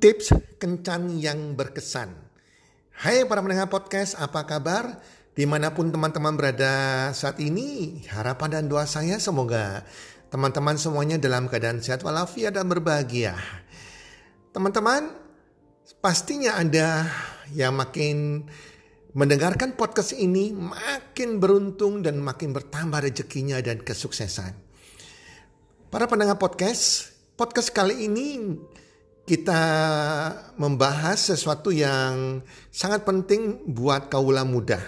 Tips kencan yang berkesan. Hai para pendengar podcast, apa kabar? Di mana pun teman-teman berada saat ini, harapan dan doa saya semoga teman-teman semuanya dalam keadaan sehat walafiat dan berbahagia. Teman-teman, pastinya ada yang makin mendengarkan podcast ini makin beruntung dan makin bertambah rezekinya dan kesuksesan. Para pendengar podcast, podcast kali ini kita membahas sesuatu yang sangat penting buat kaula muda,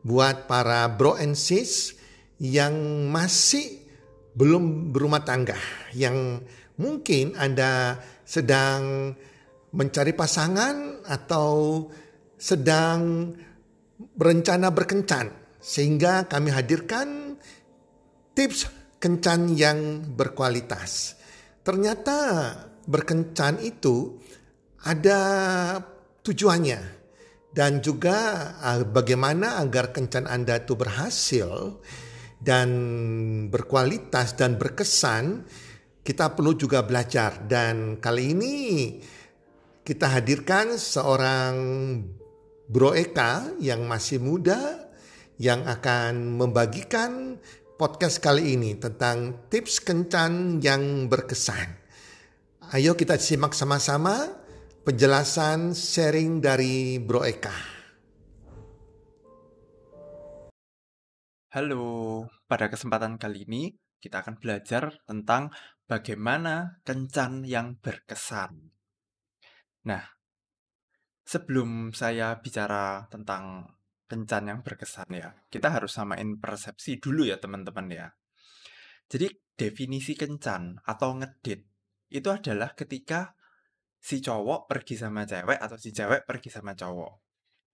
buat para bro and sis yang masih belum berumah tangga, yang mungkin Anda sedang mencari pasangan atau sedang berencana berkencan, sehingga kami hadirkan tips kencan yang berkualitas. Ternyata berkencan itu ada tujuannya dan juga ah, bagaimana agar kencan Anda itu berhasil dan berkualitas dan berkesan kita perlu juga belajar dan kali ini kita hadirkan seorang Bro Eka yang masih muda yang akan membagikan podcast kali ini tentang tips kencan yang berkesan. Ayo kita simak sama-sama penjelasan sharing dari Bro Eka. Halo, pada kesempatan kali ini kita akan belajar tentang bagaimana kencan yang berkesan. Nah, sebelum saya bicara tentang kencan yang berkesan ya, kita harus samain persepsi dulu ya teman-teman ya. Jadi definisi kencan atau ngedit itu adalah ketika si cowok pergi sama cewek atau si cewek pergi sama cowok.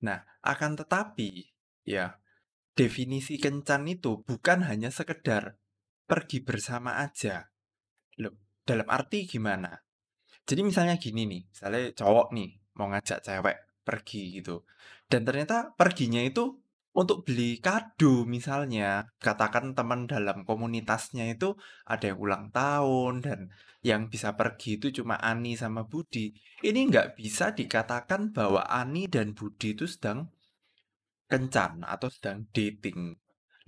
Nah, akan tetapi ya definisi kencan itu bukan hanya sekedar pergi bersama aja. Loh, dalam arti gimana? Jadi misalnya gini nih, misalnya cowok nih mau ngajak cewek pergi gitu. Dan ternyata perginya itu untuk beli kado misalnya, katakan teman dalam komunitasnya itu ada yang ulang tahun dan yang bisa pergi itu cuma Ani sama Budi. Ini nggak bisa dikatakan bahwa Ani dan Budi itu sedang kencan atau sedang dating.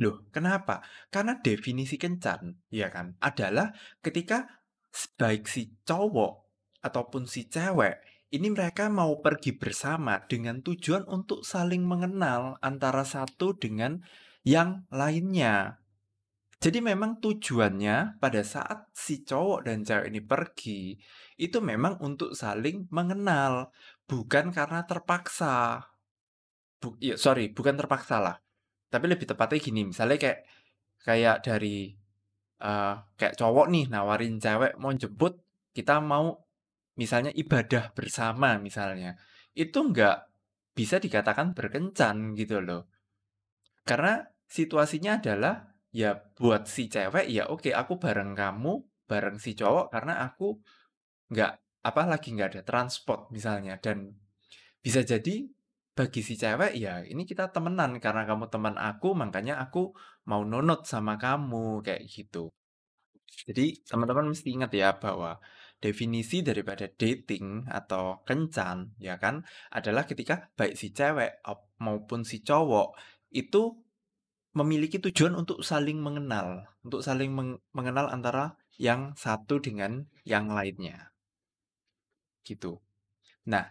Loh, kenapa? Karena definisi kencan, ya kan, adalah ketika baik si cowok ataupun si cewek ini mereka mau pergi bersama dengan tujuan untuk saling mengenal antara satu dengan yang lainnya. Jadi memang tujuannya pada saat si cowok dan cewek ini pergi, itu memang untuk saling mengenal, bukan karena terpaksa. Bu, ya, sorry, bukan terpaksa lah. Tapi lebih tepatnya gini, misalnya kayak kayak dari uh, kayak cowok nih nawarin cewek mau jemput, kita mau misalnya ibadah bersama misalnya, itu nggak bisa dikatakan berkencan gitu loh. Karena situasinya adalah ya buat si cewek ya oke aku bareng kamu, bareng si cowok karena aku nggak apa lagi nggak ada transport misalnya dan bisa jadi bagi si cewek ya ini kita temenan karena kamu teman aku makanya aku mau nonot sama kamu kayak gitu. Jadi teman-teman mesti ingat ya bahwa definisi daripada dating atau kencan ya kan adalah ketika baik si cewek maupun si cowok itu memiliki tujuan untuk saling mengenal, untuk saling meng mengenal antara yang satu dengan yang lainnya. Gitu. Nah,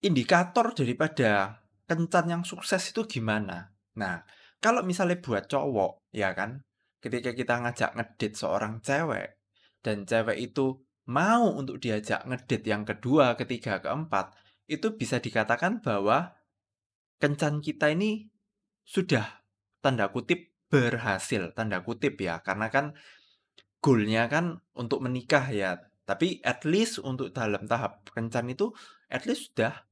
indikator daripada kencan yang sukses itu gimana? Nah, kalau misalnya buat cowok, ya kan, ketika kita ngajak ngedit seorang cewek, dan cewek itu mau untuk diajak ngedit yang kedua, ketiga, keempat, itu bisa dikatakan bahwa kencan kita ini sudah tanda kutip berhasil, tanda kutip ya, karena kan goalnya kan untuk menikah ya, tapi at least untuk dalam tahap kencan itu at least sudah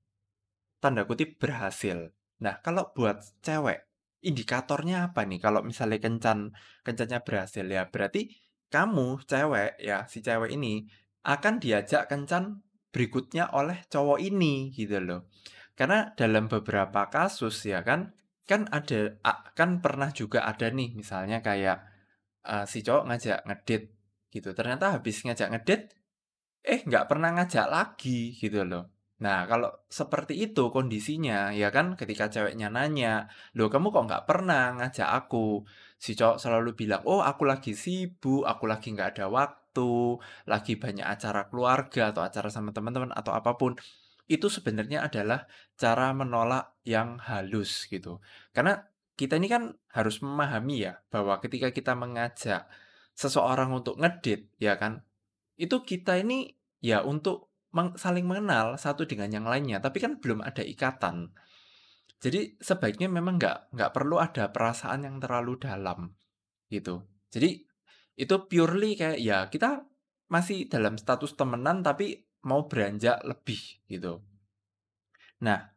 tanda kutip berhasil. Nah, kalau buat cewek, indikatornya apa nih? Kalau misalnya kencan kencannya berhasil ya, berarti kamu cewek ya, si cewek ini akan diajak kencan berikutnya oleh cowok ini gitu loh. Karena dalam beberapa kasus ya kan, kan ada kan pernah juga ada nih misalnya kayak uh, si cowok ngajak ngedit gitu. Ternyata habis ngajak ngedit eh nggak pernah ngajak lagi gitu loh. Nah kalau seperti itu kondisinya ya kan ketika ceweknya nanya, "Loh kamu kok nggak pernah ngajak aku?" Si cowok selalu bilang, "Oh aku lagi sibuk, aku lagi nggak ada waktu, lagi banyak acara keluarga atau acara sama teman-teman atau apa pun." Itu sebenarnya adalah cara menolak yang halus gitu. Karena kita ini kan harus memahami ya bahwa ketika kita mengajak seseorang untuk ngedit ya kan itu kita ini ya untuk saling mengenal satu dengan yang lainnya, tapi kan belum ada ikatan. Jadi sebaiknya memang nggak nggak perlu ada perasaan yang terlalu dalam, gitu. Jadi itu purely kayak ya kita masih dalam status temenan tapi mau beranjak lebih gitu. Nah,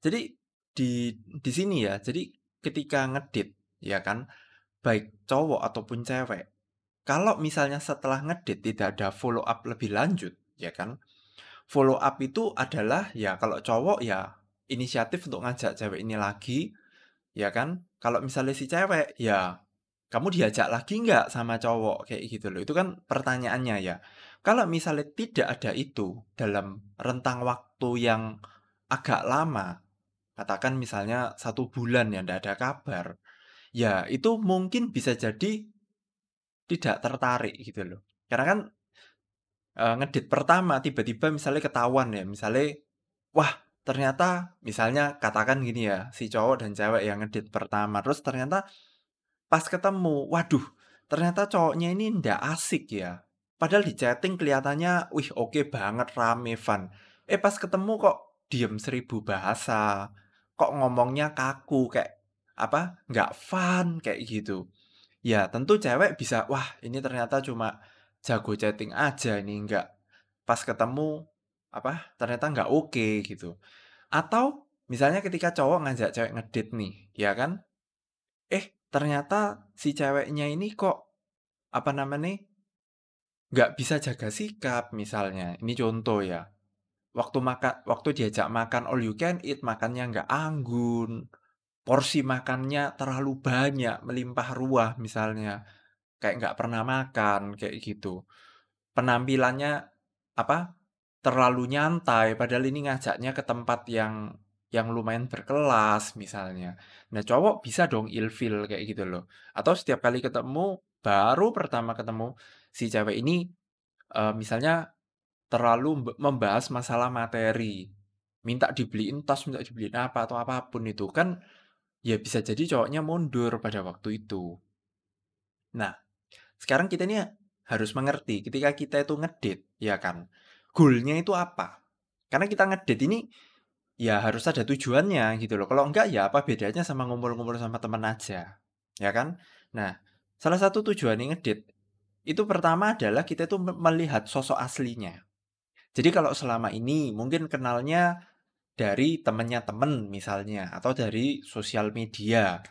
jadi di di sini ya, jadi ketika ngedit ya kan, baik cowok ataupun cewek kalau misalnya setelah ngedit tidak ada follow up lebih lanjut, ya kan? Follow up itu adalah ya kalau cowok ya inisiatif untuk ngajak cewek ini lagi, ya kan? Kalau misalnya si cewek ya kamu diajak lagi nggak sama cowok kayak gitu loh. Itu kan pertanyaannya ya. Kalau misalnya tidak ada itu dalam rentang waktu yang agak lama, katakan misalnya satu bulan ya ndak ada kabar, ya itu mungkin bisa jadi tidak tertarik gitu loh. Karena kan, ngedit pertama tiba-tiba misalnya ketahuan ya, misalnya, wah ternyata misalnya katakan gini ya, si cowok dan cewek yang ngedit pertama, terus ternyata pas ketemu, waduh ternyata cowoknya ini ndak asik ya. Padahal di chatting kelihatannya, wih oke banget, rame, fun. Eh pas ketemu kok diem seribu bahasa, kok ngomongnya kaku, kayak apa, nggak fun, kayak gitu. Ya tentu cewek bisa, wah ini ternyata cuma jago chatting aja ini, nggak pas ketemu, apa, ternyata nggak oke gitu. Atau misalnya ketika cowok ngajak cewek ngedit nih, ya kan? Eh ternyata si ceweknya ini kok, apa namanya, nggak bisa jaga sikap misalnya, ini contoh ya. Waktu makan, waktu diajak makan all you can eat, makannya nggak anggun, porsi makannya terlalu banyak, melimpah ruah misalnya, kayak nggak pernah makan, kayak gitu. Penampilannya, apa, terlalu nyantai, padahal ini ngajaknya ke tempat yang yang lumayan berkelas misalnya. Nah, cowok bisa dong ilfil kayak gitu loh. Atau setiap kali ketemu, baru pertama ketemu, si cewek ini, eee, misalnya terlalu membahas masalah materi, minta dibeliin tas, minta dibeliin apa, atau apa pun itu, kan ya bisa jadi cowoknya mundur pada waktu itu. Nah, sekarang kita ini harus mengerti ketika kita itu ngedit, ya kan, goalnya itu apa? Karena kita ngedit ini ya harus ada tujuannya gitu loh. Kalau enggak ya apa bedanya sama ngumpul-ngumpul sama teman aja, ya kan? Nah, salah satu tujuan ngedit itu pertama adalah kita itu melihat sosok aslinya. Jadi kalau selama ini mungkin kenalnya dari temennya temen misalnya, atau dari sosial media,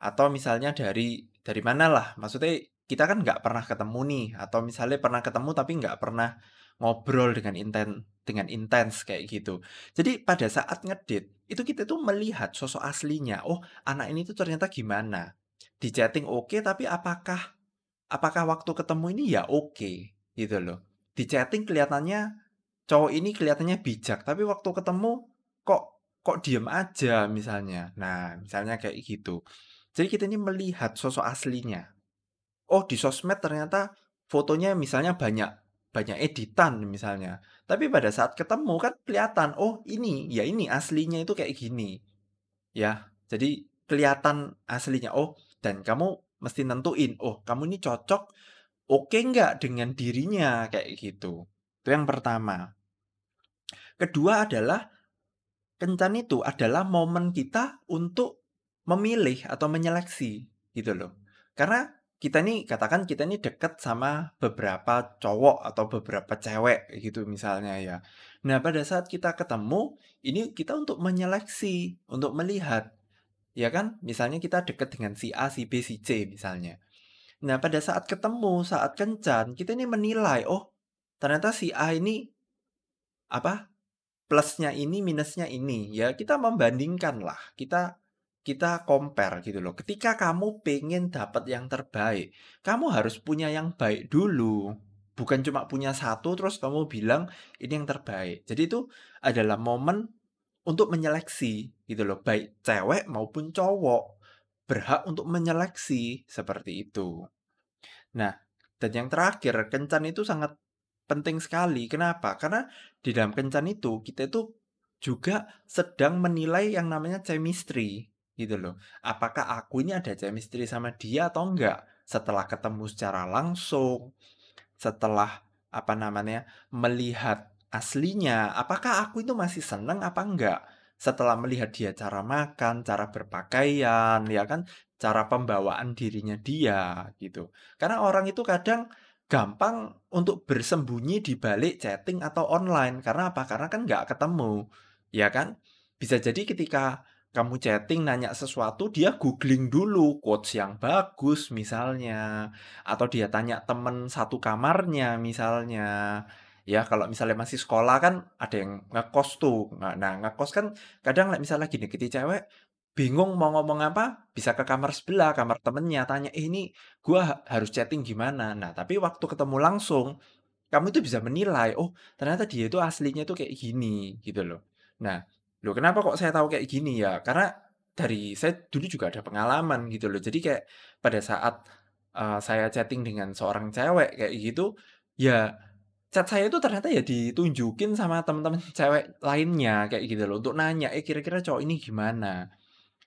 atau misalnya dari dari mana lah, maksudnya kita kan nggak pernah ketemu nih, atau misalnya pernah ketemu tapi nggak pernah ngobrol dengan inten dengan intens kayak gitu. Jadi pada saat ngedit, itu kita tuh melihat sosok aslinya, oh anak ini tuh ternyata gimana. Di chatting oke, tapi apakah apakah waktu ketemu ini ya oke, gitu loh. Di chatting kelihatannya cowok ini kelihatannya bijak, tapi waktu ketemu kok kok diem aja misalnya. Nah, misalnya kayak gitu. Jadi kita ini melihat sosok aslinya. Oh, di sosmed ternyata fotonya misalnya banyak banyak editan misalnya. Tapi pada saat ketemu kan kelihatan, oh ini, ya ini aslinya itu kayak gini. Ya, jadi kelihatan aslinya. Oh, dan kamu mesti nentuin, oh kamu ini cocok oke nggak dengan dirinya kayak gitu. Itu yang pertama. Kedua adalah kencan itu adalah momen kita untuk memilih atau menyeleksi gitu loh. Karena kita nih katakan kita nih deket sama beberapa cowok atau beberapa cewek gitu misalnya ya. Nah, pada saat kita ketemu, ini kita untuk menyeleksi, untuk melihat. Ya kan? Misalnya kita deket dengan si A, si B, si C misalnya. Nah, pada saat ketemu, saat kencan, kita ini menilai, oh, ternyata si A ini apa? Plusnya ini, minusnya ini. Ya kita membandingkan lah, kita kita compare gitu loh. Ketika kamu pengen dapat yang terbaik, kamu harus punya yang baik dulu. bukan cuma punya satu terus kamu bilang ini yang terbaik. Jadi itu adalah momen untuk menyeleksi gitu loh, baik cewek maupun cowok berhak untuk menyeleksi seperti itu. Nah, dan yang terakhir, kencan itu sangat penting sekali. Kenapa? Karena di dalam kencan itu kita itu juga sedang menilai yang namanya chemistry gitu loh. Apakah aku ini ada chemistry sama dia atau enggak? Setelah ketemu secara langsung, setelah apa namanya melihat aslinya, apakah aku itu masih seneng apa enggak? Setelah melihat dia cara makan, cara berpakaian, ya kan, cara pembawaan dirinya dia gitu. Karena orang itu kadang gampang untuk bersembunyi di balik chatting atau online. Karena apa? Karena kan nggak ketemu, ya kan? Bisa jadi ketika kamu chatting nanya sesuatu, dia googling dulu quotes yang bagus misalnya, atau dia tanya temen satu kamarnya misalnya. Ya kalau misalnya masih sekolah kan ada yang ngekos tuh. Nah, nah ngekos kan kadang misalnya gini, ketika cewek bingung mau ngomong apa, bisa ke kamar sebelah, kamar temennya, tanya, eh ini gua harus chatting gimana. Nah tapi waktu ketemu langsung, kamu itu bisa menilai, oh ternyata dia itu aslinya tuh kayak gini gitu loh. Nah, loh kenapa kok saya tahu kayak gini ya? Karena dari saya dulu juga ada pengalaman gitu loh. Jadi kayak pada saat uh, saya chatting dengan seorang cewek kayak gitu, ya chat saya itu ternyata ya ditunjukin sama teman-teman cewek lainnya kayak gitu loh untuk nanya, eh kira-kira cowok ini gimana?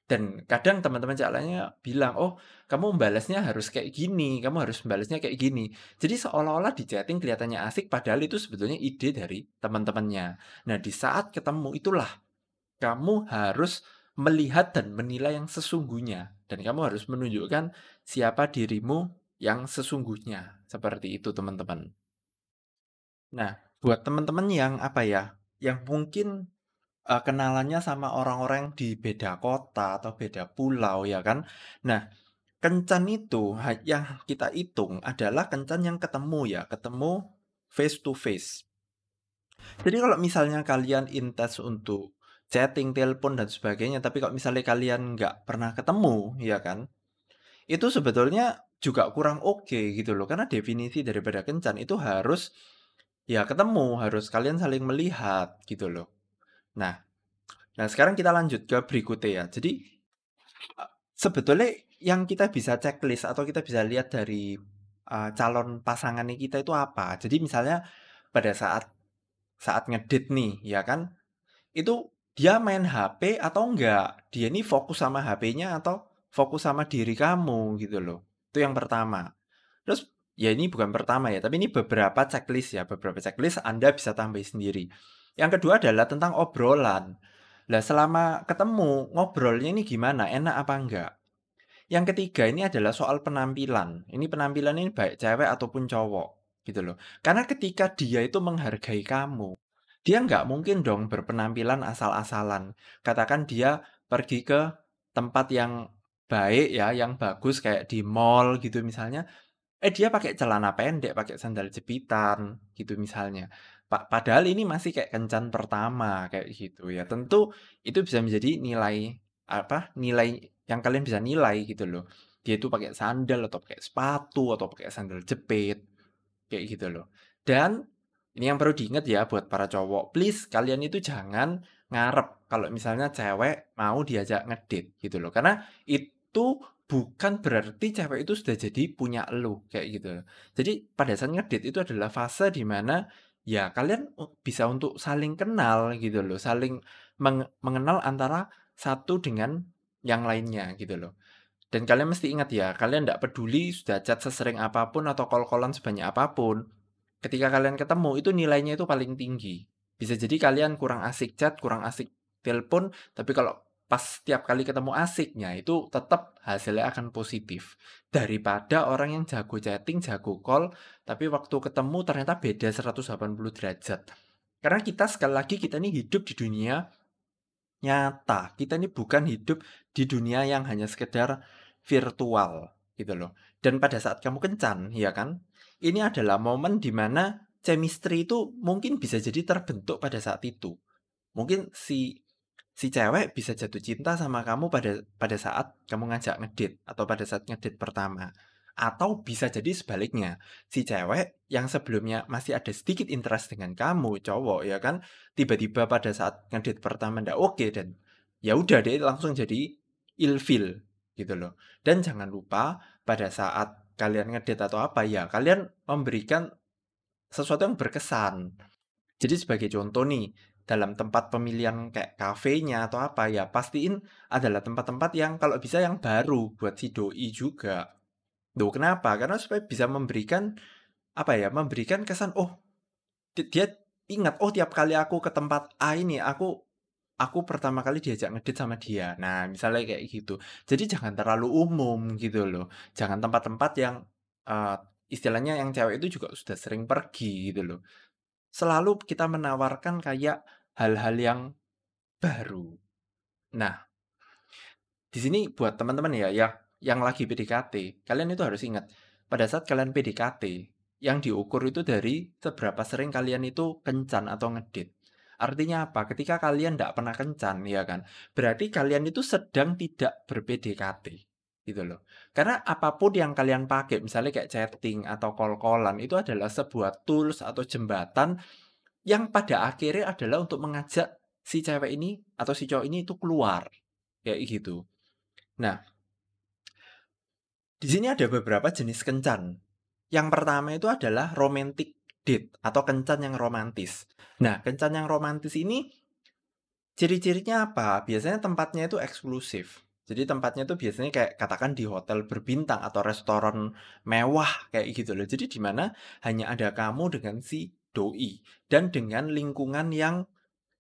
Dan kadang teman-teman cewek lainnya bilang, "Oh, kamu membalasnya harus kayak gini, kamu harus membalasnya kayak gini." Jadi seolah-olah di chatting kelihatannya asik padahal itu sebetulnya ide dari teman-temannya. Nah, di saat ketemu itulah kamu harus melihat dan menilai yang sesungguhnya dan kamu harus menunjukkan siapa dirimu yang sesungguhnya. Seperti itu, teman-teman. Nah, buat teman-teman yang apa ya, yang mungkin uh, kenalannya sama orang-orang di beda kota atau beda pulau ya kan. Nah, kencan itu yang kita hitung adalah kencan yang ketemu ya, ketemu face to face. Jadi kalau misalnya kalian intens untuk chatting, telepon dan sebagainya, tapi kalau misalnya kalian nggak pernah ketemu, ya kan, itu sebetulnya juga kurang oke okay, gitu loh, karena definisi daripada kencan itu harus Ya ketemu, harus kalian saling melihat gitu loh. Nah, nah sekarang kita lanjut ke berikutnya ya. Jadi sebetulnya yang kita bisa checklist atau kita bisa lihat dari uh, calon pasangan kita itu apa. Jadi misalnya pada saat saat ngedit nih, ya kan? Itu dia main HP atau enggak? Dia ini fokus sama HP-nya atau fokus sama diri kamu gitu loh. Itu yang pertama. Terus Ya ini bukan pertama ya, tapi ini beberapa checklist ya, beberapa checklist Anda bisa tambah sendiri. Yang kedua adalah tentang obrolan. Lah selama ketemu, ngobrolnya ini gimana? Enak apa enggak? Yang ketiga ini adalah soal penampilan. Ini penampilan ini baik cewek ataupun cowok gitu loh. Karena ketika dia itu menghargai kamu, dia nggak mungkin dong berpenampilan asal-asalan. Katakan dia pergi ke tempat yang baik ya, yang bagus kayak di mall gitu misalnya, Eh, dia pakai celana pendek, pakai sandal jepitan, gitu misalnya. Pa padahal ini masih kayak kencan pertama, kayak gitu ya. Tentu itu bisa menjadi nilai, apa, nilai yang kalian bisa nilai gitu loh. Dia itu pakai sandal atau pakai sepatu atau pakai sandal jepit, kayak gitu loh. Dan ini yang perlu diingat ya buat para cowok, please kalian itu jangan ngarep kalau misalnya cewek mau diajak ngedit gitu loh. Karena itu Bukan berarti cewek itu sudah jadi punya lu, kayak gitu. Jadi pada saat ngedit itu adalah fase di mana, ya kalian bisa untuk saling kenal gitu loh, saling meng mengenal antara satu dengan yang lainnya gitu loh. Dan kalian mesti ingat ya, kalian tidak peduli sudah chat sesering apa pun atau call-callan sebanyak apa pun, ketika kalian ketemu itu nilainya itu paling tinggi. Bisa jadi kalian kurang asik chat, kurang asik telepon, tapi kalau pas setiap kali ketemu asiknya itu tetap hasilnya akan positif daripada orang yang jago chatting, jago call, tapi waktu ketemu ternyata beda 180 derajat. Karena kita sekali lagi kita ini hidup di dunia nyata. Kita ini bukan hidup di dunia yang hanya sekedar virtual gitu loh. Dan pada saat kamu kencan, ya kan? Ini adalah momen di mana chemistry itu mungkin bisa jadi terbentuk pada saat itu. Mungkin si si cewek bisa jatuh cinta sama kamu pada pada saat kamu ngajak ngedit atau pada saat ngedit pertama. Atau bisa jadi sebaliknya, si cewek yang sebelumnya masih ada sedikit interest dengan kamu, cowok ya kan, tiba-tiba pada saat ngedate pertama ndak oke dan ya udah deh langsung jadi ilfil gitu loh. Dan jangan lupa pada saat kalian ngedate atau apa ya, kalian memberikan sesuatu yang berkesan. Jadi sebagai contoh nih, dalam tempat pemilihan kayak kafenya atau apa ya, pastiin adalah tempat-tempat yang kalau bisa yang baru buat si doi juga. Loh kenapa? Karena supaya bisa memberikan apa ya, memberikan kesan oh dia ingat oh tiap kali aku ke tempat A ini aku aku pertama kali diajak ngedit sama dia. Nah, misalnya kayak gitu. Jadi jangan terlalu umum gitu loh. Jangan tempat-tempat yang uh, istilahnya yang cewek itu juga sudah sering pergi gitu loh. Selalu kita menawarkan kayak hal-hal yang baru. Nah, di sini buat teman-teman ya, ya yang lagi PDKT, kalian itu harus ingat, pada saat kalian PDKT, yang diukur itu dari seberapa sering kalian itu kencan atau ngedit. Artinya apa? Ketika kalian tidak pernah kencan, ya kan? Berarti kalian itu sedang tidak ber-PDKT, gitu loh. Karena apa pun yang kalian pakai, misalnya kayak chatting atau call-callan, itu adalah sebuah tools atau jembatan yang pada akhirnya adalah untuk mengajak si cewek ini atau si cowok ini itu keluar, kayak gitu. Nah, di sini ada beberapa jenis kencan. Yang pertama itu adalah romantic date atau kencan yang romantis. Nah, kencan yang romantis ini ciri-cirinya apa? Biasanya tempatnya itu eksklusif. Jadi tempatnya itu biasanya kayak katakan di hotel berbintang atau restoran mewah kayak gitu loh. Jadi di mana hanya ada kamu dengan si doi dan dengan lingkungan yang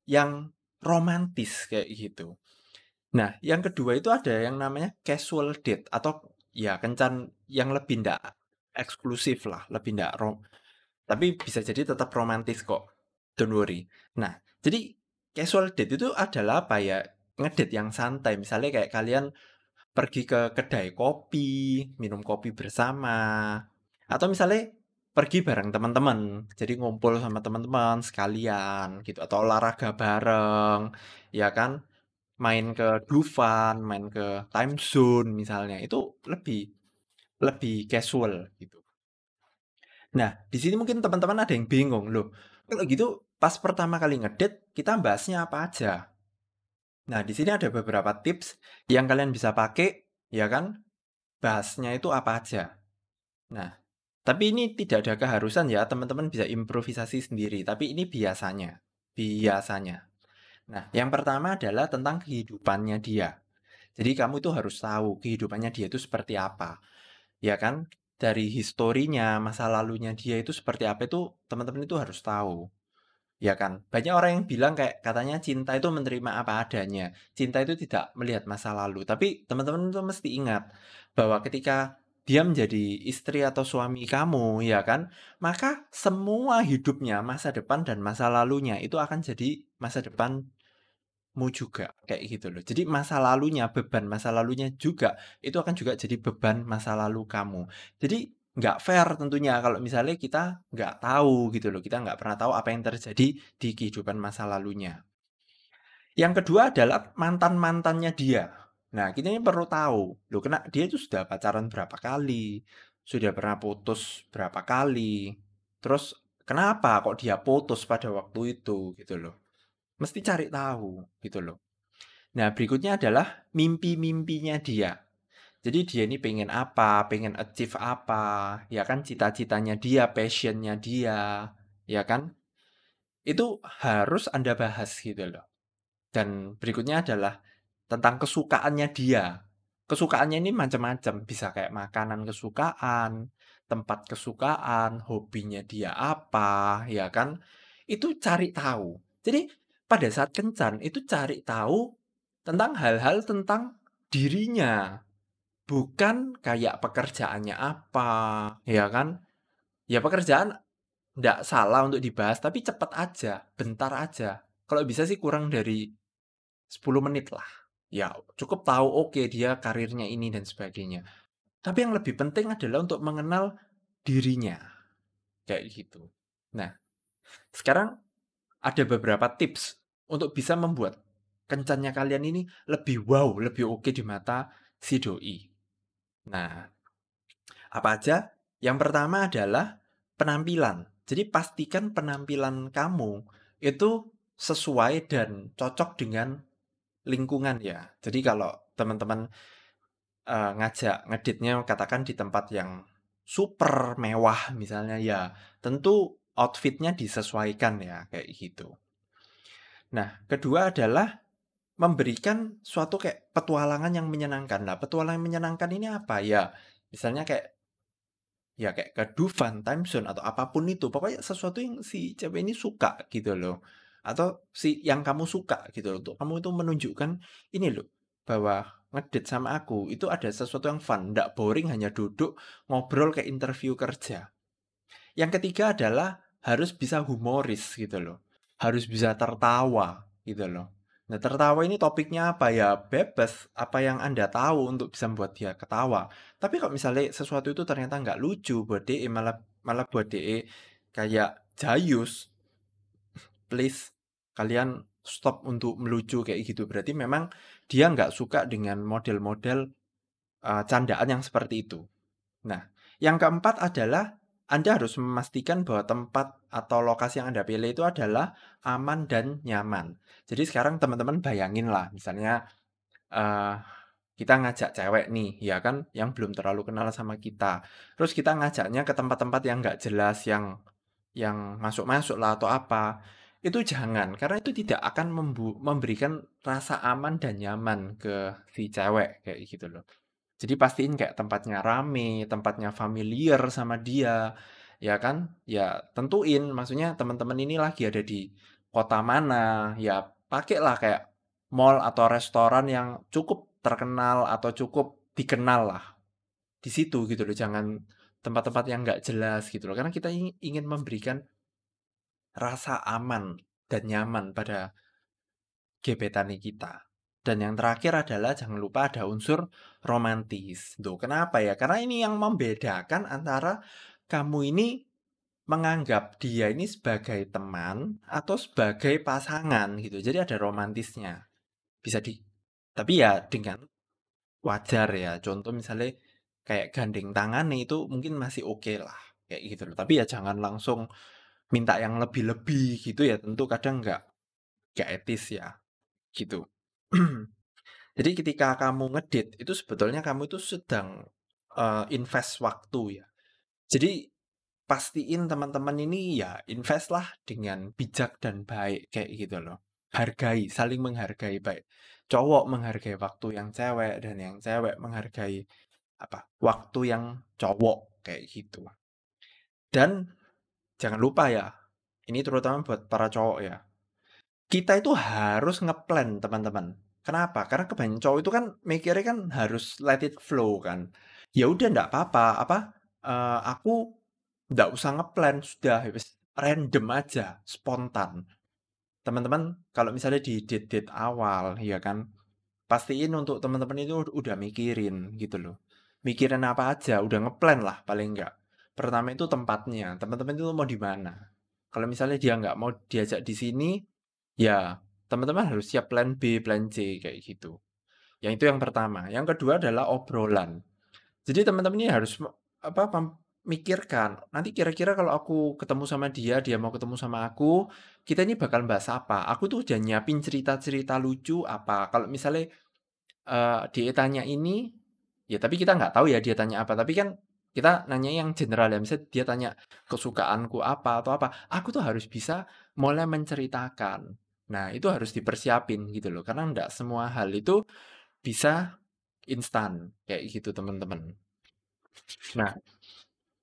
yang romantis kayak gitu. Nah, yang kedua itu ada yang namanya casual date atau Ya kencan yang lebih ndak eksklusif lah, lebih ndak rom tapi bisa jadi tetap romantis kok, don't worry. Nah, jadi casual date itu adalah apa ya, ngedate yang santai, misalnya kayak kalian pergi ke kedai kopi, minum kopi bersama, atau misalnya pergi bareng teman-teman, jadi ngumpul sama teman-teman sekalian gitu, atau olahraga bareng, ya kan? main ke Dufan, main ke Time Zone misalnya, itu lebih lebih casual gitu. Nah, di sini mungkin teman-teman ada yang bingung, loh, kalau gitu pas pertama kali ngedate kita bahasnya apa aja? Nah, di sini ada beberapa tips yang kalian bisa pakai, ya kan? Bahasnya itu apa aja. Nah, tapi ini tidak ada keharusan ya, teman-teman bisa improvisasi sendiri, tapi ini biasanya. Biasanya. Nah, yang pertama adalah tentang kehidupannya dia. Jadi kamu itu harus tahu kehidupannya dia itu seperti apa. Ya kan? Dari historinya, masa lalunya dia itu seperti apa itu teman-teman itu harus tahu. Ya kan? Banyak orang yang bilang kayak katanya cinta itu menerima apa adanya. Cinta itu tidak melihat masa lalu. Tapi teman-teman itu mesti ingat bahwa ketika dia menjadi istri atau suami kamu, ya kan? Maka semua hidupnya, masa depan dan masa lalunya itu akan jadi masa depan mu juga kayak gitu loh. Jadi masa lalunya, beban masa lalunya juga itu akan juga jadi beban masa lalu kamu. Jadi nggak fair tentunya kalau misalnya kita nggak tahu gitu loh, kita nggak pernah tahu apa yang terjadi di kehidupan masa lalunya. Yang kedua adalah mantan-mantannya dia. Nah, kita ini perlu tahu, loh kena dia itu sudah pacaran berapa kali, sudah pernah putus berapa kali, terus kenapa kok dia putus pada waktu itu gitu loh. Mesti cari tahu gitu loh. Nah, berikutnya adalah mimpi-mimpinya dia. Jadi dia ini pengen apa, pengen achieve apa, ya kan cita-citanya dia, passionnya dia, ya kan? Itu harus Anda bahas gitu loh. Dan berikutnya adalah tentang kesukaannya dia. Kesukaannya ini macam-macam, bisa kayak makanan kesukaan, tempat kesukaan, hobinya dia apa, ya kan? Itu cari tahu. Jadi pada saat kencan itu cari tahu tentang hal-hal tentang dirinya. Bukan kayak pekerjaannya apa, ya kan? Ya pekerjaan nggak salah untuk dibahas, tapi cepat aja, bentar aja. Kalau bisa sih kurang dari 10 menit lah. Ya cukup tahu oke okay, dia karirnya ini dan sebagainya. Tapi yang lebih penting adalah untuk mengenal dirinya. Kayak gitu. Nah, sekarang ada beberapa tips untuk bisa membuat kencannya kalian ini lebih wow, lebih oke di mata si doi. Nah, Apa aja? Yang pertama adalah penampilan. Jadi pastikan penampilan kamu itu sesuai dan cocok dengan lingkungan ya. Jadi kalau teman-teman uh, ngajak ngeditnya katakan di tempat yang super mewah misalnya ya, tentu outfitnya disesuaikan ya kayak gitu. Nah, kedua adalah memberikan suatu kayak petualangan yang menyenangkan. Nah, petualangan menyenangkan ini apa ya? Misalnya kayak ya kayak ke Dufan, time zone atau apa pun itu. Pokoknya sesuatu yang si cewek ini suka gitu loh. Atau si yang kamu suka gitu loh. Untuk kamu itu menunjukkan ini loh bahwa ngedit sama aku itu ada sesuatu yang fun, ndak boring hanya duduk ngobrol kayak interview kerja. Yang ketiga adalah harus bisa humoris gitu loh. Harus bisa tertawa gitu loh. Nah, tertawa ini topiknya apa ya? Bebas, apa yang Anda tahu untuk bisa membuat dia ketawa. Tapi kalau misalnya sesuatu itu ternyata nggak lucu buat DE, malah malah buat DE kayak jayus, please kalian stop untuk melucu kayak gitu. Berarti memang dia nggak suka dengan model-model uh, candaan yang seperti itu. Nah, yang keempat adalah Anda harus memastikan bahwa tempat atau lokasi yang Anda pilih itu adalah aman dan nyaman. Jadi sekarang teman-teman bayangin lah, misalnya uh, kita ngajak cewek nih, ya kan, yang belum terlalu kenal sama kita. Terus kita ngajaknya ke tempat-tempat yang nggak jelas, yang yang masuk-masuk lah atau apa. Itu jangan, karena itu tidak akan memberikan rasa aman dan nyaman ke si cewek kayak gitu loh. Jadi pastiin kayak tempatnya rame, tempatnya familiar sama dia, ya kan? Ya tentuin, maksudnya teman-teman ini lagi ada di kota mana, ya pakailah kayak mall atau restoran yang cukup terkenal atau cukup dikenal lah di situ gitu loh. Jangan tempat-tempat yang nggak jelas gitu loh. Karena kita ingin memberikan rasa aman dan nyaman pada gebetan kita dan yang terakhir adalah jangan lupa ada unsur romantis tuh kenapa ya karena ini yang membedakan antara kamu ini menganggap dia ini sebagai teman atau sebagai pasangan gitu. Jadi ada romantisnya. Bisa di tapi ya dengan wajar ya. Contoh misalnya kayak gandeng tangan itu mungkin masih oke okay lah kayak gitu loh. Tapi ya jangan langsung minta yang lebih-lebih gitu ya. Tentu kadang nggak nggak etis ya gitu. Jadi ketika kamu ngedit itu sebetulnya kamu itu sedang uh, invest waktu ya. Jadi pastiin teman-teman ini ya invest lah dengan bijak dan baik kayak gitu loh. Hargai, saling menghargai baik. Cowok menghargai waktu yang cewek dan yang cewek menghargai apa? Waktu yang cowok kayak gitu. Dan jangan lupa ya, ini terutama buat para cowok ya. Kita itu harus ngeplan teman-teman. Kenapa? Karena kebanyakan cowok itu kan mikirnya kan harus let it flow kan. Ya udah ndak apa-apa, apa? Uh, aku Nggak usah ngeplan, sudah random aja, spontan. Teman-teman kalau misalnya di date-date awal ya kan, pastiin untuk teman-teman itu udah mikirin gitu loh. Mikirin apa aja, udah ngeplan lah paling enggak. Pertama itu tempatnya, teman-teman itu mau di mana. Kalau misalnya dia nggak mau diajak di sini, ya teman-teman harus siap plan B, plan C kayak gitu. Yang itu yang pertama. Yang kedua adalah obrolan. Jadi teman-teman ini harus apa mikirkan, nanti kira-kira kalau aku ketemu sama dia, dia mau ketemu sama aku, kita ini bakal bahas apa? Aku tuh udah nyiapin cerita-cerita lucu apa. Kalau misalnya uh, dia tanya ini, ya tapi kita nggak tahu ya dia tanya apa. Tapi kan kita nanya yang general ya. Misalnya dia tanya kesukaanku apa atau apa. Aku tuh harus bisa mulai menceritakan. Nah itu harus dipersiapin gitu loh. Karena nggak semua hal itu bisa instan kayak gitu teman-teman. Nah,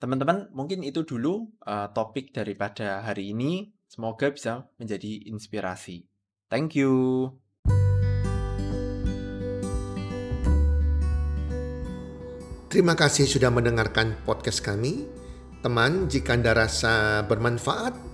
Teman-teman, mungkin itu dulu uh, topik daripada hari ini. Semoga bisa menjadi inspirasi. Thank you. Terima kasih sudah mendengarkan podcast kami. Teman, jika Anda rasa bermanfaat